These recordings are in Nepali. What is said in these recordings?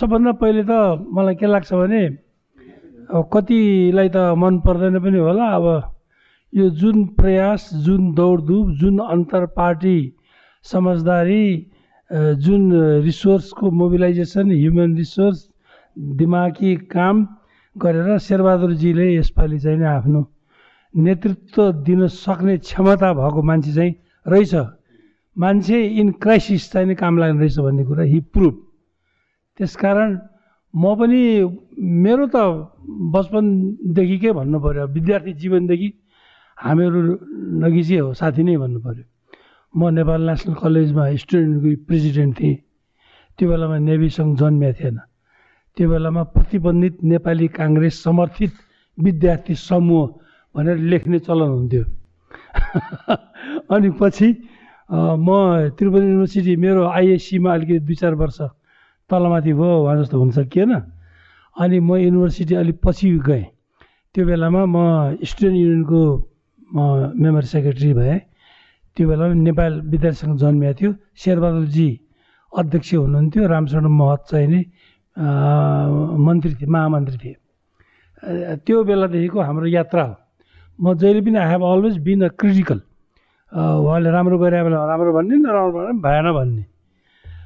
सबभन्दा पहिले त मलाई के लाग्छ भने अब कतिलाई त मन पर्दैन पनि होला अब यो जुन प्रयास जुन दौडधुप जुन अन्तर पार्टी समझदारी जुन रिसोर्सको मोबिलाइजेसन ह्युमन रिसोर्स दिमागी काम गरेर शेरबहादुरजीले यसपालि चाहिँ आफ्नो नेतृत्व दिन सक्ने क्षमता भएको मान्छे चाहिँ रहेछ। मान्छे इन क्राइसिस चाहिँ काम लाग्ने रहेछ भन्ने कुरा हि प्रुभ त्यसकारण म पनि मेरो त बचपनदेखिकै भन्नु पऱ्यो विद्यार्थी जीवनदेखि हामीहरू नगिजी हो साथी नै भन्नु पऱ्यो म नेपाल नेसनल कलेजमा स्टुडेन्टको प्रेसिडेन्ट थिएँ। त्यो बेलामा नेभी सङ्घ जन्मिएको थिएन। त्यो बेलामा प्रतिबन्धित नेपाली काङ्ग्रेस समर्थित विद्यार्थी समूह भनेर लेख्ने चलन हुन्थ्यो। अनि पछि म त्रिपुरा युनिभर्सिटी मेरो आइएससीमा अलिकति दुई चार वर्ष तलमाथि भयो उहाँ जस्तो हुन सकिएन अनि म युनिभर्सिटी अलिक पछि गएँ। त्यो बेलामा म स्टुडेन्ट युनियनको म मेम्बर सेक्रेटरी भएँ। त्यो बेलामा नेपाल विद्यार्थीसँग जन्मिएको थियो। शेरबहादुरजी अध्यक्ष हुनुहुन्थ्यो। रामचरण महत चाहिँ नि मन्त्री थिए महामन्त्री थिए। त्यो बेलादेखिको हाम्रो यात्रा हो। म जहिले पनि I have always been a critical उहाँले राम्रो गरे बेला राम्रो भन्ने नराम्रो भने भएन भन्ने।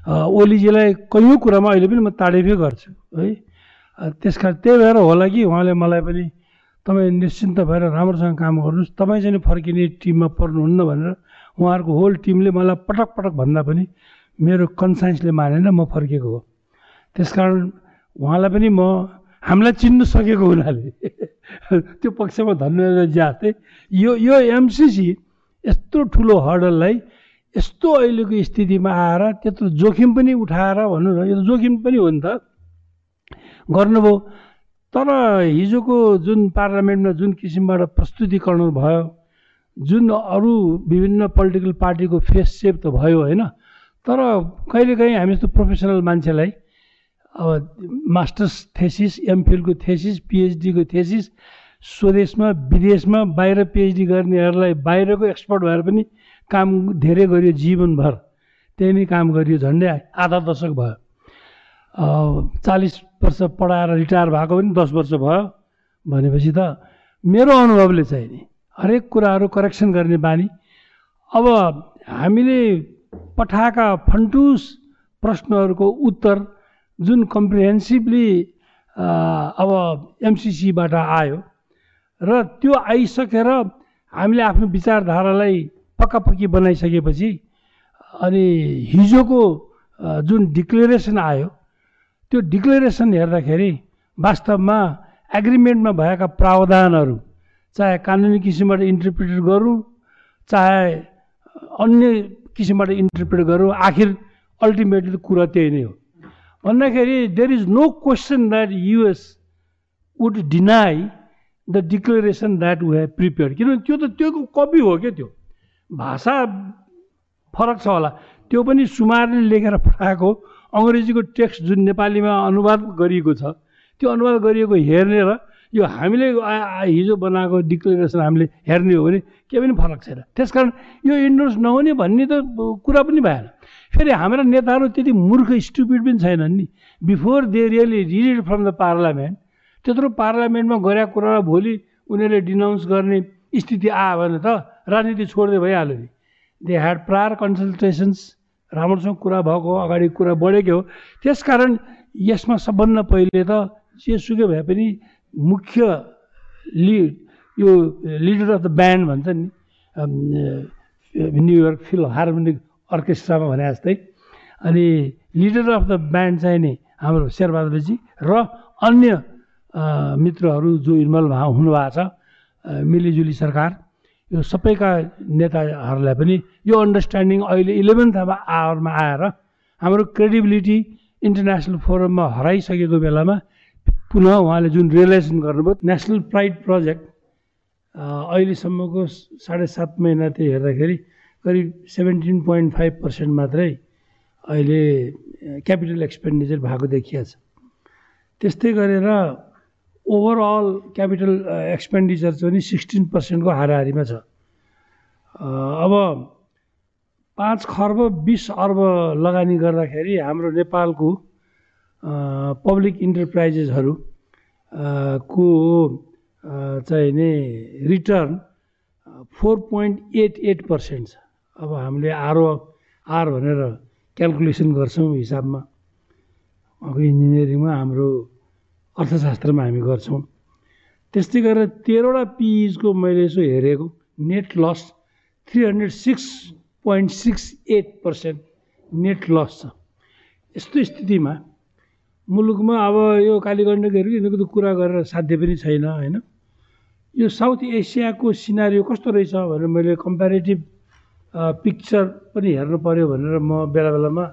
ओलीजीलाई कैयौँ कुरामा अहिले पनि म तारिफै गर्छु है? त्यस कारण त्यही भएर होला कि उहाँले मलाई पनि तपाईँ निश्चिन्त भएर राम्रोसँग काम गर्नुहोस् तपाईँ चाहिँ फर्किने टिममा पर्नुहुन्न भनेर उहाँहरूको होल टिमले मलाई पटक पटक भन्दा पनि मेरो कन्साइन्सले मानेन म फर्केको हो। त्यस कारण उहाँलाई पनि म हामीलाई चिन्नु सकेको हुनाले त्यो पक्षमा धन्यवाद जस्तै यो यो एमसिसी यस्तो ठुलो हर्डललाई यस्तो अहिलेको स्थितिमा आएर त्यत्रो जोखिम पनि उठाएर भनौँ न यो जोखिम पनि हो नि त। गर्नुभयो। तर हिजोको जुन पार्लियामेन्टमा जुन किसिमबाट प्रस्तुतिकरण भयो जुन अरू विभिन्न पोलिटिकल पार्टीको फेस सेप त भयो होइन तर कहिलेकाहीँ हामी जस्तो प्रोफेसनल मान्छेलाई अब मास्टर्स थेसिस एमफिलको थेसिस पिएचडीको थेसिस स्वदेशमा विदेशमा बाहिर पिएचडी गर्नेहरूलाई बाहिरको एक्सपर्ट भएर पनि काम धेरै गरियो जीवनभर। त्यही नै काम गरियो झन्डै आधा दशक भयो। चालिस वर्ष पढाएर रिटायर भएको पनि दस वर्ष भयो भनेपछि त मेरो अनुभवले चाहिँ नि हरेक कुराहरू करेक्सन गर्ने बानी। अब हामीले पठाएका फन्टुस प्रश्नहरूको उत्तर जुन कम्प्रिहेन्सिभली अब एमसिसीबाट आयो र त्यो आइसकेर हामीले आफ्नो विचारधारालाई पक्कापक्की बनाइसकेपछि अनि हिजोको जुन डिक्लेरेसन आयो त्यो डिक्लेरेसन हेर्दाखेरि वास्तवमा एग्रिमेन्टमा भएका प्रावधानहरू चाहे कानुनी किसिमबाट इन्टरप्रिटेट गरौँ चाहे अन्य किसिमबाट इन्टरप्रिट गरौँ आखिर अल्टिमेटली कुरा त्यही नै हो। भन्दाखेरि there is no question that US would deny the declaration that we have prepare किनभने त्यो त त्यो कपी हो क्या त्यो? भाषा फरक छ होला। त्यो पनि सुमारले लेखेर पठाएको अङ्ग्रेजीको टेक्स्ट जुन नेपालीमा अनुवाद गरिएको छ त्यो अनुवाद गरिएको हेर्ने र यो हामीले हिजो बनाएको डिक्लेरेसन हामीले हेर्ने हो भने केही पनि फरक छैन। त्यस कारण यो इन्डोर्स नहुने भन्ने त कुरा पनि भएन। फेरि हाम्रा नेताहरू त्यति मूर्ख स्टुपिड पनि छैनन् नि। Before they really read from the parliament त्यत्रो पार्लियामेन्टमा गरेका कुरा भोलि उनीहरूले डिनाउन्स गर्ने स्थिति आयो भने त राजनीति छोड्दै भइहाल्यो नि। दे ह्याड प्रायर कन्सल्टेसन्स राम्रोसँग कुरा भएको अगाडि कुरा बढेको। हो त्यस कारण यसमा सबभन्दा पहिले त जेसुकै भए पनि मुख्य लिड यो लिडर अफ द ब्यान्ड भन्छ नि न्युयोर्क फिल हार्मोनिक अर्केस्ट्रामा भने जस्तै। अनि लिडर अफ द ब्यान्ड चाहिँ नि हाम्रो शेरबहादुरजी र अन्य मित्रहरू जो इन्भल्भ हुनुभएको छ मिलिजुली सरकार। यो सबैका नेताहरूलाई पनि यो अन्डरस्ट्यान्डिङ अहिले इलेभेन्थ आवरमा आएर हाम्रो क्रेडिबिलिटी इन्टरनेसनल फोरममा हराइसकेको बेलामा पुनः उहाँले जुन रियलाइजेसन गर्नुभयो नेसनल प्राइड प्रोजेक्ट अहिलेसम्मको साढे सात महिना त्यो हेर्दाखेरि करिब सेभेन्टिन पोइन्ट फाइभ पर्सेन्ट मात्रै अहिले क्यापिटल एक्सपेन्डिचर भएको देखिया छ। त्यस्तै गरेर ओभरअल क्यापिटल एक्सपेन्डिचर चाहिँ सिक्सटिन पर्सेन्टको हाराहारीमा छ। अब पाँच खर्ब बिस अर्ब लगानी गर्दाखेरि हाम्रो नेपालको पब्लिक इन्टरप्राइजेसहरू को चाहिँ नि return four point eight eight percent छ। अब हामीले आरओ आर भनेर क्यालकुलेसन गर्छौँ हिसाबमा। इन्जिनियरिङमा हाम्रो अर्थशास्त्रमा हामी गर्छौँ। त्यस्तै गरेर तेह्रवटा पिइजको मैले यसो हेरेको net loss three hundred six point six eight percent net loss छ। यस्तो स्थितिमा मुलुकमा अब यो कालीगण्डकीहरू यिनीहरूको त कुरा गरेर साध्य पनि छैन होइन? यो साउथ एसियाको सिनारी कस्तो रहेछ भनेर मैले कम्पेरिटिभ पिक्चर पनि हेर्नु पऱ्यो भनेर म बेला बेलामा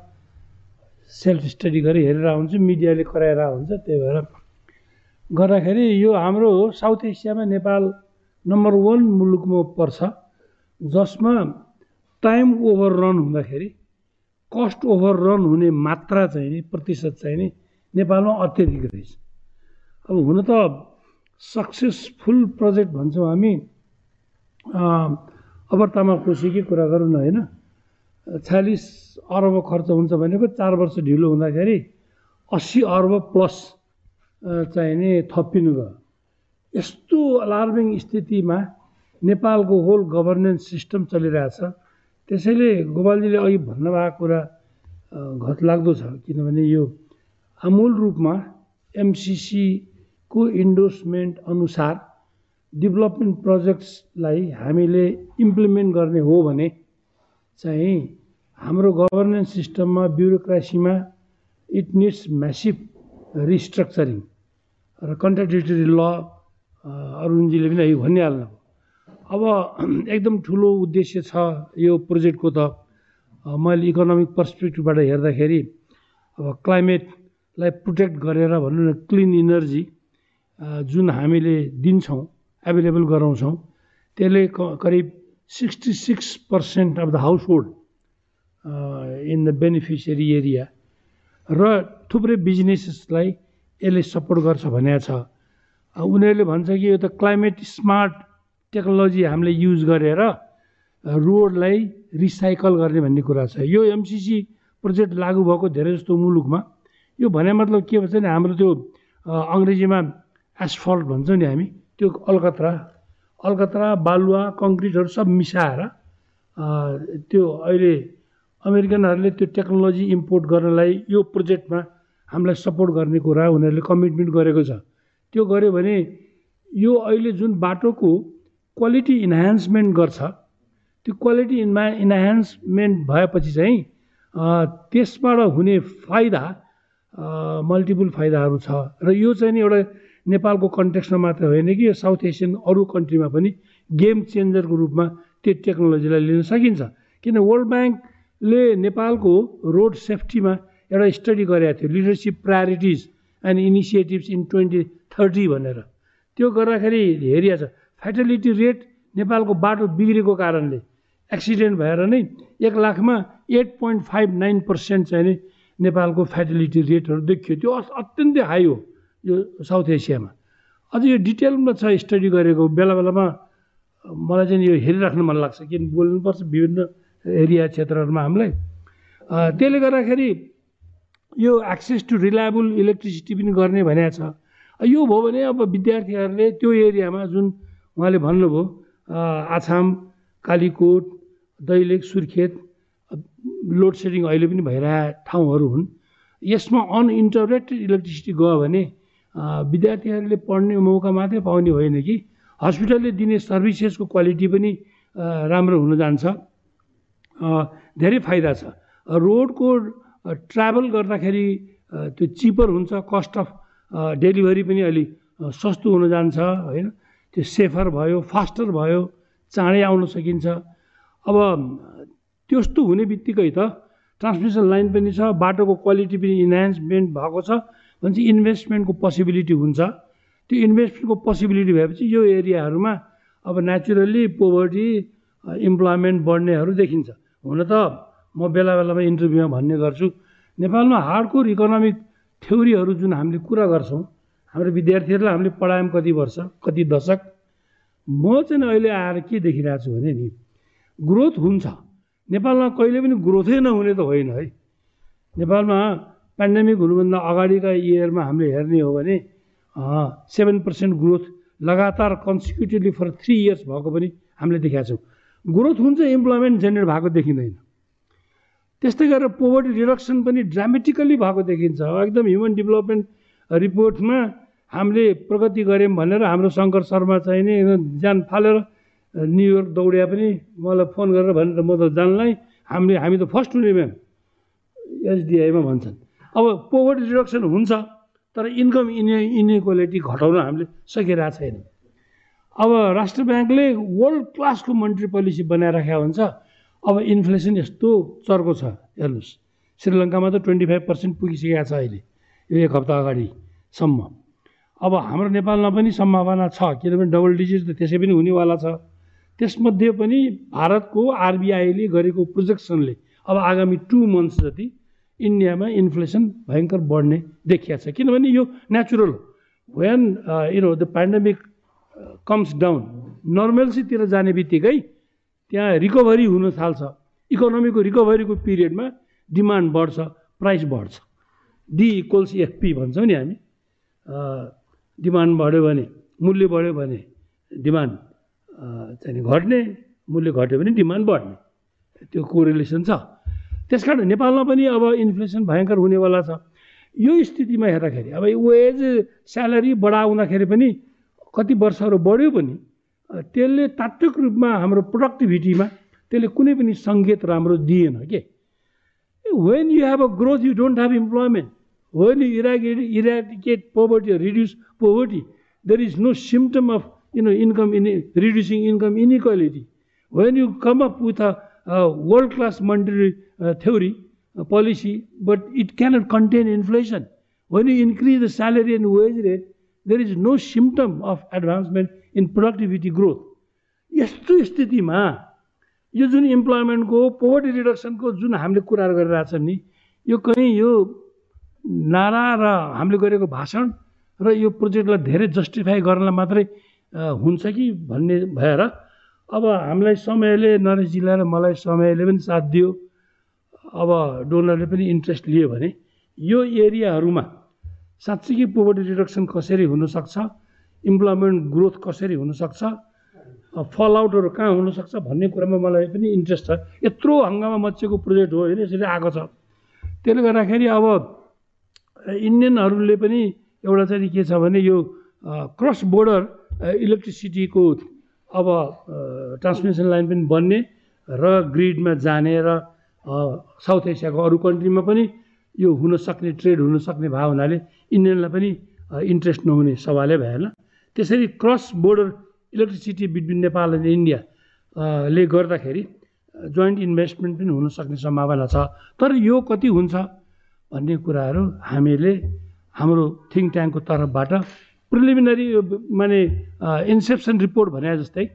सेल्फ स्टडी गरेर हेरेर हुन्छु मिडियाले कराएर हुन्छ त्यही भएर गर्दाखेरि यो हाम्रो साउथ एसियामा नेपाल नम्बर वान मुलुकमा पर्छ जसमा टाइम ओभर रन हुँदाखेरि कस्ट ओभर रन हुने मात्रा चाहिँ नि प्रतिशत चाहिँ नि नेपालमा अत्याधिक रहेछ। अब हुन त सक्सेसफुल प्रोजेक्ट भन्छौँ हामी अबरतामा खुसीकै कुरा गरौँ न होइन? छयालिस अर्ब खर्च हुन्छ भनेको चार वर्ष ढिलो हुँदाखेरि अस्सी अर्ब प्लस चाहिँ नि थपिनु गयो यस्तो अलार्मिङ स्थितिमा नेपालको होल गभर्नेन्स सिस्टम चलिरहेछ त्यसैले गोपालजीले अघि भन्नुभएको कुरा घतलाग्दो छ किनभने यो आमूल रूपमा एमसिसीको इन्डोर्समेन्ट अनुसार डेभलपमेन्ट प्रोजेक्ट्सलाई हामीले इम्प्लिमेन्ट गर्ने हो भने चाहिँ हाम्रो गभर्नेन्स सिस्टममा ब्युरोक्रासीमा इट निड्स म्यासिभ रिस्ट्रक्चरिङ र कन्ट्राडिक्टरी ल अरुणजीले पनि अघि भनिहाल्नु अब एकदम ठुलो उद्देश्य छ यो प्रोजेक्टको त। मैले इकोनोमिक पर्सपेक्टिभबाट हेर्दाखेरि अब क्लाइमेटलाई प्रोटेक्ट गरेर भनौँ न क्लिन इनर्जी जुन हामीले दिन्छौँ एभाइलेबल गराउँछौँ त्यसले करिब sixty six percent of the household in the beneficiary area र थुप्रै बिजनेसेसलाई यसले सपोर्ट गर्छ भनेको छ। उनीहरूले भन्छ कि यो त क्लाइमेट स्मार्ट टेक्नोलोजी हामीले युज गरेर रोडलाई रिसाइकल गर्ने भन्ने कुरा छ। यो एमसिसी प्रोजेक्ट लागु भएको धेरै जस्तो मुलुकमा। यो भने मतलब के भन्छ भने हाम्रो त्यो अङ्ग्रेजीमा एसफल्ट भन्छौँ नि हामी। त्यो अलकत्रा अलकत्रा बालुवा कङ्क्रिटहरू सब मिसाएर त्यो अहिले अमेरिकनहरूले त्यो टेक्नोलोजी इम्पोर्ट गर्नलाई यो प्रोजेक्टमा हामीलाई सपोर्ट गर्ने कुरा उनीहरूले कमिटमेन्ट गरेको छ। त्यो गऱ्यो भने यो अहिले जुन बाटोको क्वालिटी इन्हान्समेन्ट गर्छ त्यो क्वालिटी इन्मा इन्हान्समेन्ट भएपछि चाहिँ त्यसबाट हुने फाइदा मल्टिपुल फाइदाहरू छ। र यो चाहिँ नि एउटा नेपालको कन्टेक्समा मात्र होइन कि यो साउथ एसियन अरू कन्ट्रीमा पनि गेम चेन्जरको रूपमा त्यो टेक्नोलोजीलाई लिन सकिन्छ। किन वर्ल्ड ब्याङ्कले नेपालको रोड सेफ्टीमा एउटा स्टडी गरेको थियो leadership priorities and initiatives in twenty thirty भनेर। त्यो गर्दाखेरि हेरिया छ फ्याटलिटी रेट नेपालको बाटो बिग्रेको कारणले एक्सिडेन्ट भएर नै एक लाखमा eight point five nine percent चाहिँ नै नेपालको फ्याटलिटी रेटहरू देखियो। त्यो अत्यन्तै हाई हो यो साउथ एसियामा अझ यो डिटेलमा छ स्टडी गरेको बेला बेलामा मलाई चाहिँ यो हेरिराख्नु मन लाग्छ किन बोल्नुपर्छ विभिन्न एरिया क्षेत्रहरूमा हामीलाई। त्यसले गर्दाखेरि यो एक्सेस टु रिलायबल इलेक्ट्रिसिटी पनि गर्ने भनेको छ। यो भयो भने अब विद्यार्थीहरूले त्यो एरियामा जुन उहाँले भन्नुभयो आछाम कालीकोट दैलेख सुर्खेत लोड सेडिङ अहिले पनि भइरहेका ठाउँहरू हुन्। यसमा अनइन्टरप्टेड इलेक्ट्रिसिटी गयो भने विद्यार्थीहरूले पढ्ने मौका मात्रै पाउने होइन कि। हस्पिटलले दिने सर्भिसेसको क्वालिटी पनि राम्रो हुन जान्छ। धेरै फाइदा छ। रोडको ट्राभल गर्दाखेरि त्यो चिपर हुन्छ कस्ट अफ डेलिभरी पनि अलि सस्तो हुन जान्छ होइन? त्यो सेफर भयो फास्टर भयो चाँडै आउन सकिन्छ। अब त्यस्तो हुने बित्तिकै त ट्रान्समिसन लाइन पनि छ बाटोको क्वालिटी पनि इन्हान्समेन्ट भएको छ भने चाहिँ इन्भेस्टमेन्टको पोसिबिलिटी हुन्छ। त्यो इन्भेस्टमेन्टको पोसिबिलिटी भएपछि यो एरियाहरूमा अब नेचुरल्ली पोभर्टी इम्प्लोइमेन्ट बढ्नेहरू देखिन्छ। हुन त म बेला बेलामा इन्टरभ्यूमा भन्ने गर्छु। नेपालमा हार्डकोर इकोनोमिक थ्योरीहरू जुन हामीले कुरा गर्छौँ हाम्रो विद्यार्थीहरूलाई हामीले पढायौँ कति वर्ष कति दशक म चाहिँ अहिले आएर के देखिरहेको छु भने नि ग्रोथ हुन्छ। नेपालमा कहिले पनि ग्रोथै नहुने त होइन है। नेपालमा पेन्डेमिक हुनुभन्दा अगाडिका इयरमा हामीले हेर्ने हो भने सेभेन पर्सेन्ट ग्रोथ लगातार कन्सिक्युटिभली फर थ्री इयर्स भएको पनि हामीले देखाएको छौँ। ग्रोथ हुन्छ इम्प्लोइमेन्ट जेनेरेट भएको देखिँदैन। त्यस्तै गरेर पोभर्टी रिडक्सन पनि ड्रामेटिकल्ली भएको देखिन्छ एकदम ह्युमन डेभलपमेन्ट रिपोर्टमा हामीले प्रगति गऱ्यौँ भनेर हाम्रो शङ्कर शर्मा चाहिँ नि ज्यान फालेर न्युयोर्क दौड्या पनि मलाई फोन गरेर भनेर म त जानलाई हामीले हामी त फर्स्ट हुने म्याम एसडिआईमा भन्छन्। अब पोभर्टी रिडक्सन हुन्छ तर इन्कम इने इनइक्वालिटी घटाउन हामीले सकिरहेको छैन। अब राष्ट्र ब्याङ्कले वर्ल्ड क्लासको मन्ट्री पोलिसी बनाइराखेको हुन्छ। अब इन्फ्लेसन यस्तो चर्को छ हेर्नुहोस्। श्रीलङ्कामा त ट्वेन्टी फाइभ पर्सेन्ट पुगिसकेको छ अहिले यो एक हप्ता अगाडिसम्म। अब हाम्रो नेपालमा पनि सम्भावना छ किनभने डबल डिजिट त त्यसै पनि हुनेवाला छ। त्यसमध्ये पनि भारतको आरबिआईले गरेको प्रोजेक्सनले अब आगामी टु मन्थ्स जति इन्डियामा इन्फ्लेसन भयङ्कर बढ्ने देखिया छ। किनभने यो natural when you know the pandemic comes down नर्मल्सीतिर जाने बित्तिकै त्यहाँ रिकभरी हुन थाल्छ। इकोनोमीको रिकभरीको पिरियडमा डिमान्ड बढ्छ प्राइस बढ्छ। डी इक्वल्स एफपी भन्छौँ नि हामी। डिमान्ड बढ्यो भने मूल्य बढ्यो भने डिमान्ड चाहिँ घट्ने मूल्य घट्यो भने डिमान्ड बढ्ने। त्यो कोरिलेसन छ। त्यस कारण नेपालमा पनि अब इन्फ्लेसन भयङ्कर हुनेवाला छ। यो स्थितिमा हेर्दाखेरि अब वेज स्यालेरी बढाउँदाखेरि पनि कति वर्षहरू बढ्यो पनि त्यसले तात्विक रूपमा हाम्रो प्रोडक्टिभिटीमा त्यसले कुनै पनि सङ्केत राम्रो दिएन के? When you have a growth you don't have employment when you irrigate eradicate poverty reduce poverty there is no symptom of you know income in reducing income inequality when you come up with a world class monetary theory policy but it cannot contain inflation when you increase the salary and wage rate there is no symptom of advancement in productivity growth. यस्तो स्थितिमा यो जुन इम्प्लोइमेन्टको पोभर्टी रिडक्सनको जुन हामीले कुराहरू गरिरहेछौँ नि यो कहीँ यो नारा र हामीले गरेको भाषण र यो प्रोजेक्टलाई धेरै जस्टिफाई गर्नलाई मात्रै हुन्छ कि भन्ने भएर अब हामीलाई समयले नरेशजीलाई र मलाई समयले पनि साथ दियो अब डोनरले पनि इन्ट्रेस्ट लियो भने यो एरियाहरूमा साँच्चीकै पोभर्टी रिडक्सन कसरी हुनसक्छ? इम्प्लोइमेन्ट ग्रोथ कसरी हुनसक्छ? फल आउटहरू कहाँ हुनसक्छ भन्ने कुरामा मलाई पनि इन्ट्रेस्ट छ। यत्रो हङ्गामा मचिएको प्रोजेक्ट हो होइन? यसरी आएको छ। त्यसले गर्दाखेरि अब इन्डियनहरूले पनि एउटा चाहिँ के छ भने यो क्रस बोर्डर इलेक्ट्रिसिटीको अब ट्रान्समिसन लाइन पनि बन्ने र ग्रिडमा जाने र साउथ एसियाको अरू कन्ट्रीमा पनि यो हुनसक्ने ट्रेड हुनसक्ने भयो हुनाले इन्डियनलाई पनि इन्ट्रेस्ट नहुने सवालै भएन। त्यसरी cross border electricity between Nepal and India ले गर्दाखेरि जोइन्ट इन्भेस्टमेन्ट पनि हुनसक्ने सम्भावना छ। तर यो कति हुन्छ भन्ने कुराहरू हामीले हाम्रो थिङ्क ट्याङ्कको तर्फबाट प्रिलिमिनरी माने इन्सेप्सन रिपोर्ट भने जस्तै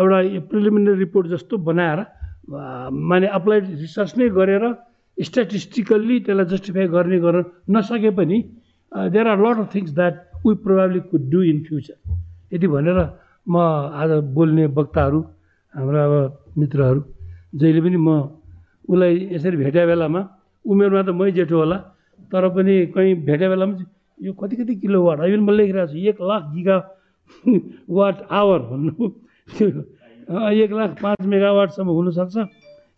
एउटा प्रिलिमिनरी रिपोर्ट जस्तो बनाएर माने अप्लाइड रिसर्च नै गरेर स्ट्याटिस्टिकल्ली त्यसलाई जस्टिफाई गर्ने गर्न नसके पनि there are lot of things that we probably could do in future यति भनेर म आज बोल्ने वक्ताहरू हाम्रो अब मित्रहरू जहिले पनि म उसलाई यसरी भेट्या बेलामा उमेरमा त मै जेठो होला तर पनि कहीँ भेट्या बेलामा यो कति कति किलो वाट? अहिले म लेखिरहेको छु एक लाख गिगा वाट आवर भन्नु। एक लाख पाँच मेगावाटसम्म हुनसक्छ।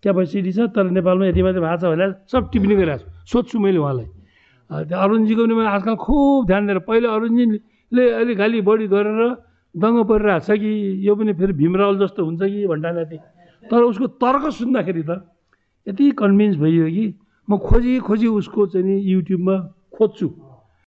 क्यापेसिटी छ तर नेपालमा यति मात्रै भएको छ भने सब टिप्ने गरिरहेको छु। सोध्छु मैले उहाँलाई। त्यो अरुणजीको पनि मैले आजकल खुब ध्यान दिएर पहिला अरुणजीले अलिक खालि बढी गरेर दङ्ग परिरहेको छ कि यो पनि फेरि भीमरावल जस्तो हुन्छ कि भन्टानाथि तर उसको तर्क सुन्दाखेरि त यति कन्भिन्स भइयो कि म खोजी खोजी उसको चाहिँ नि युट्युबमा खोज्छु।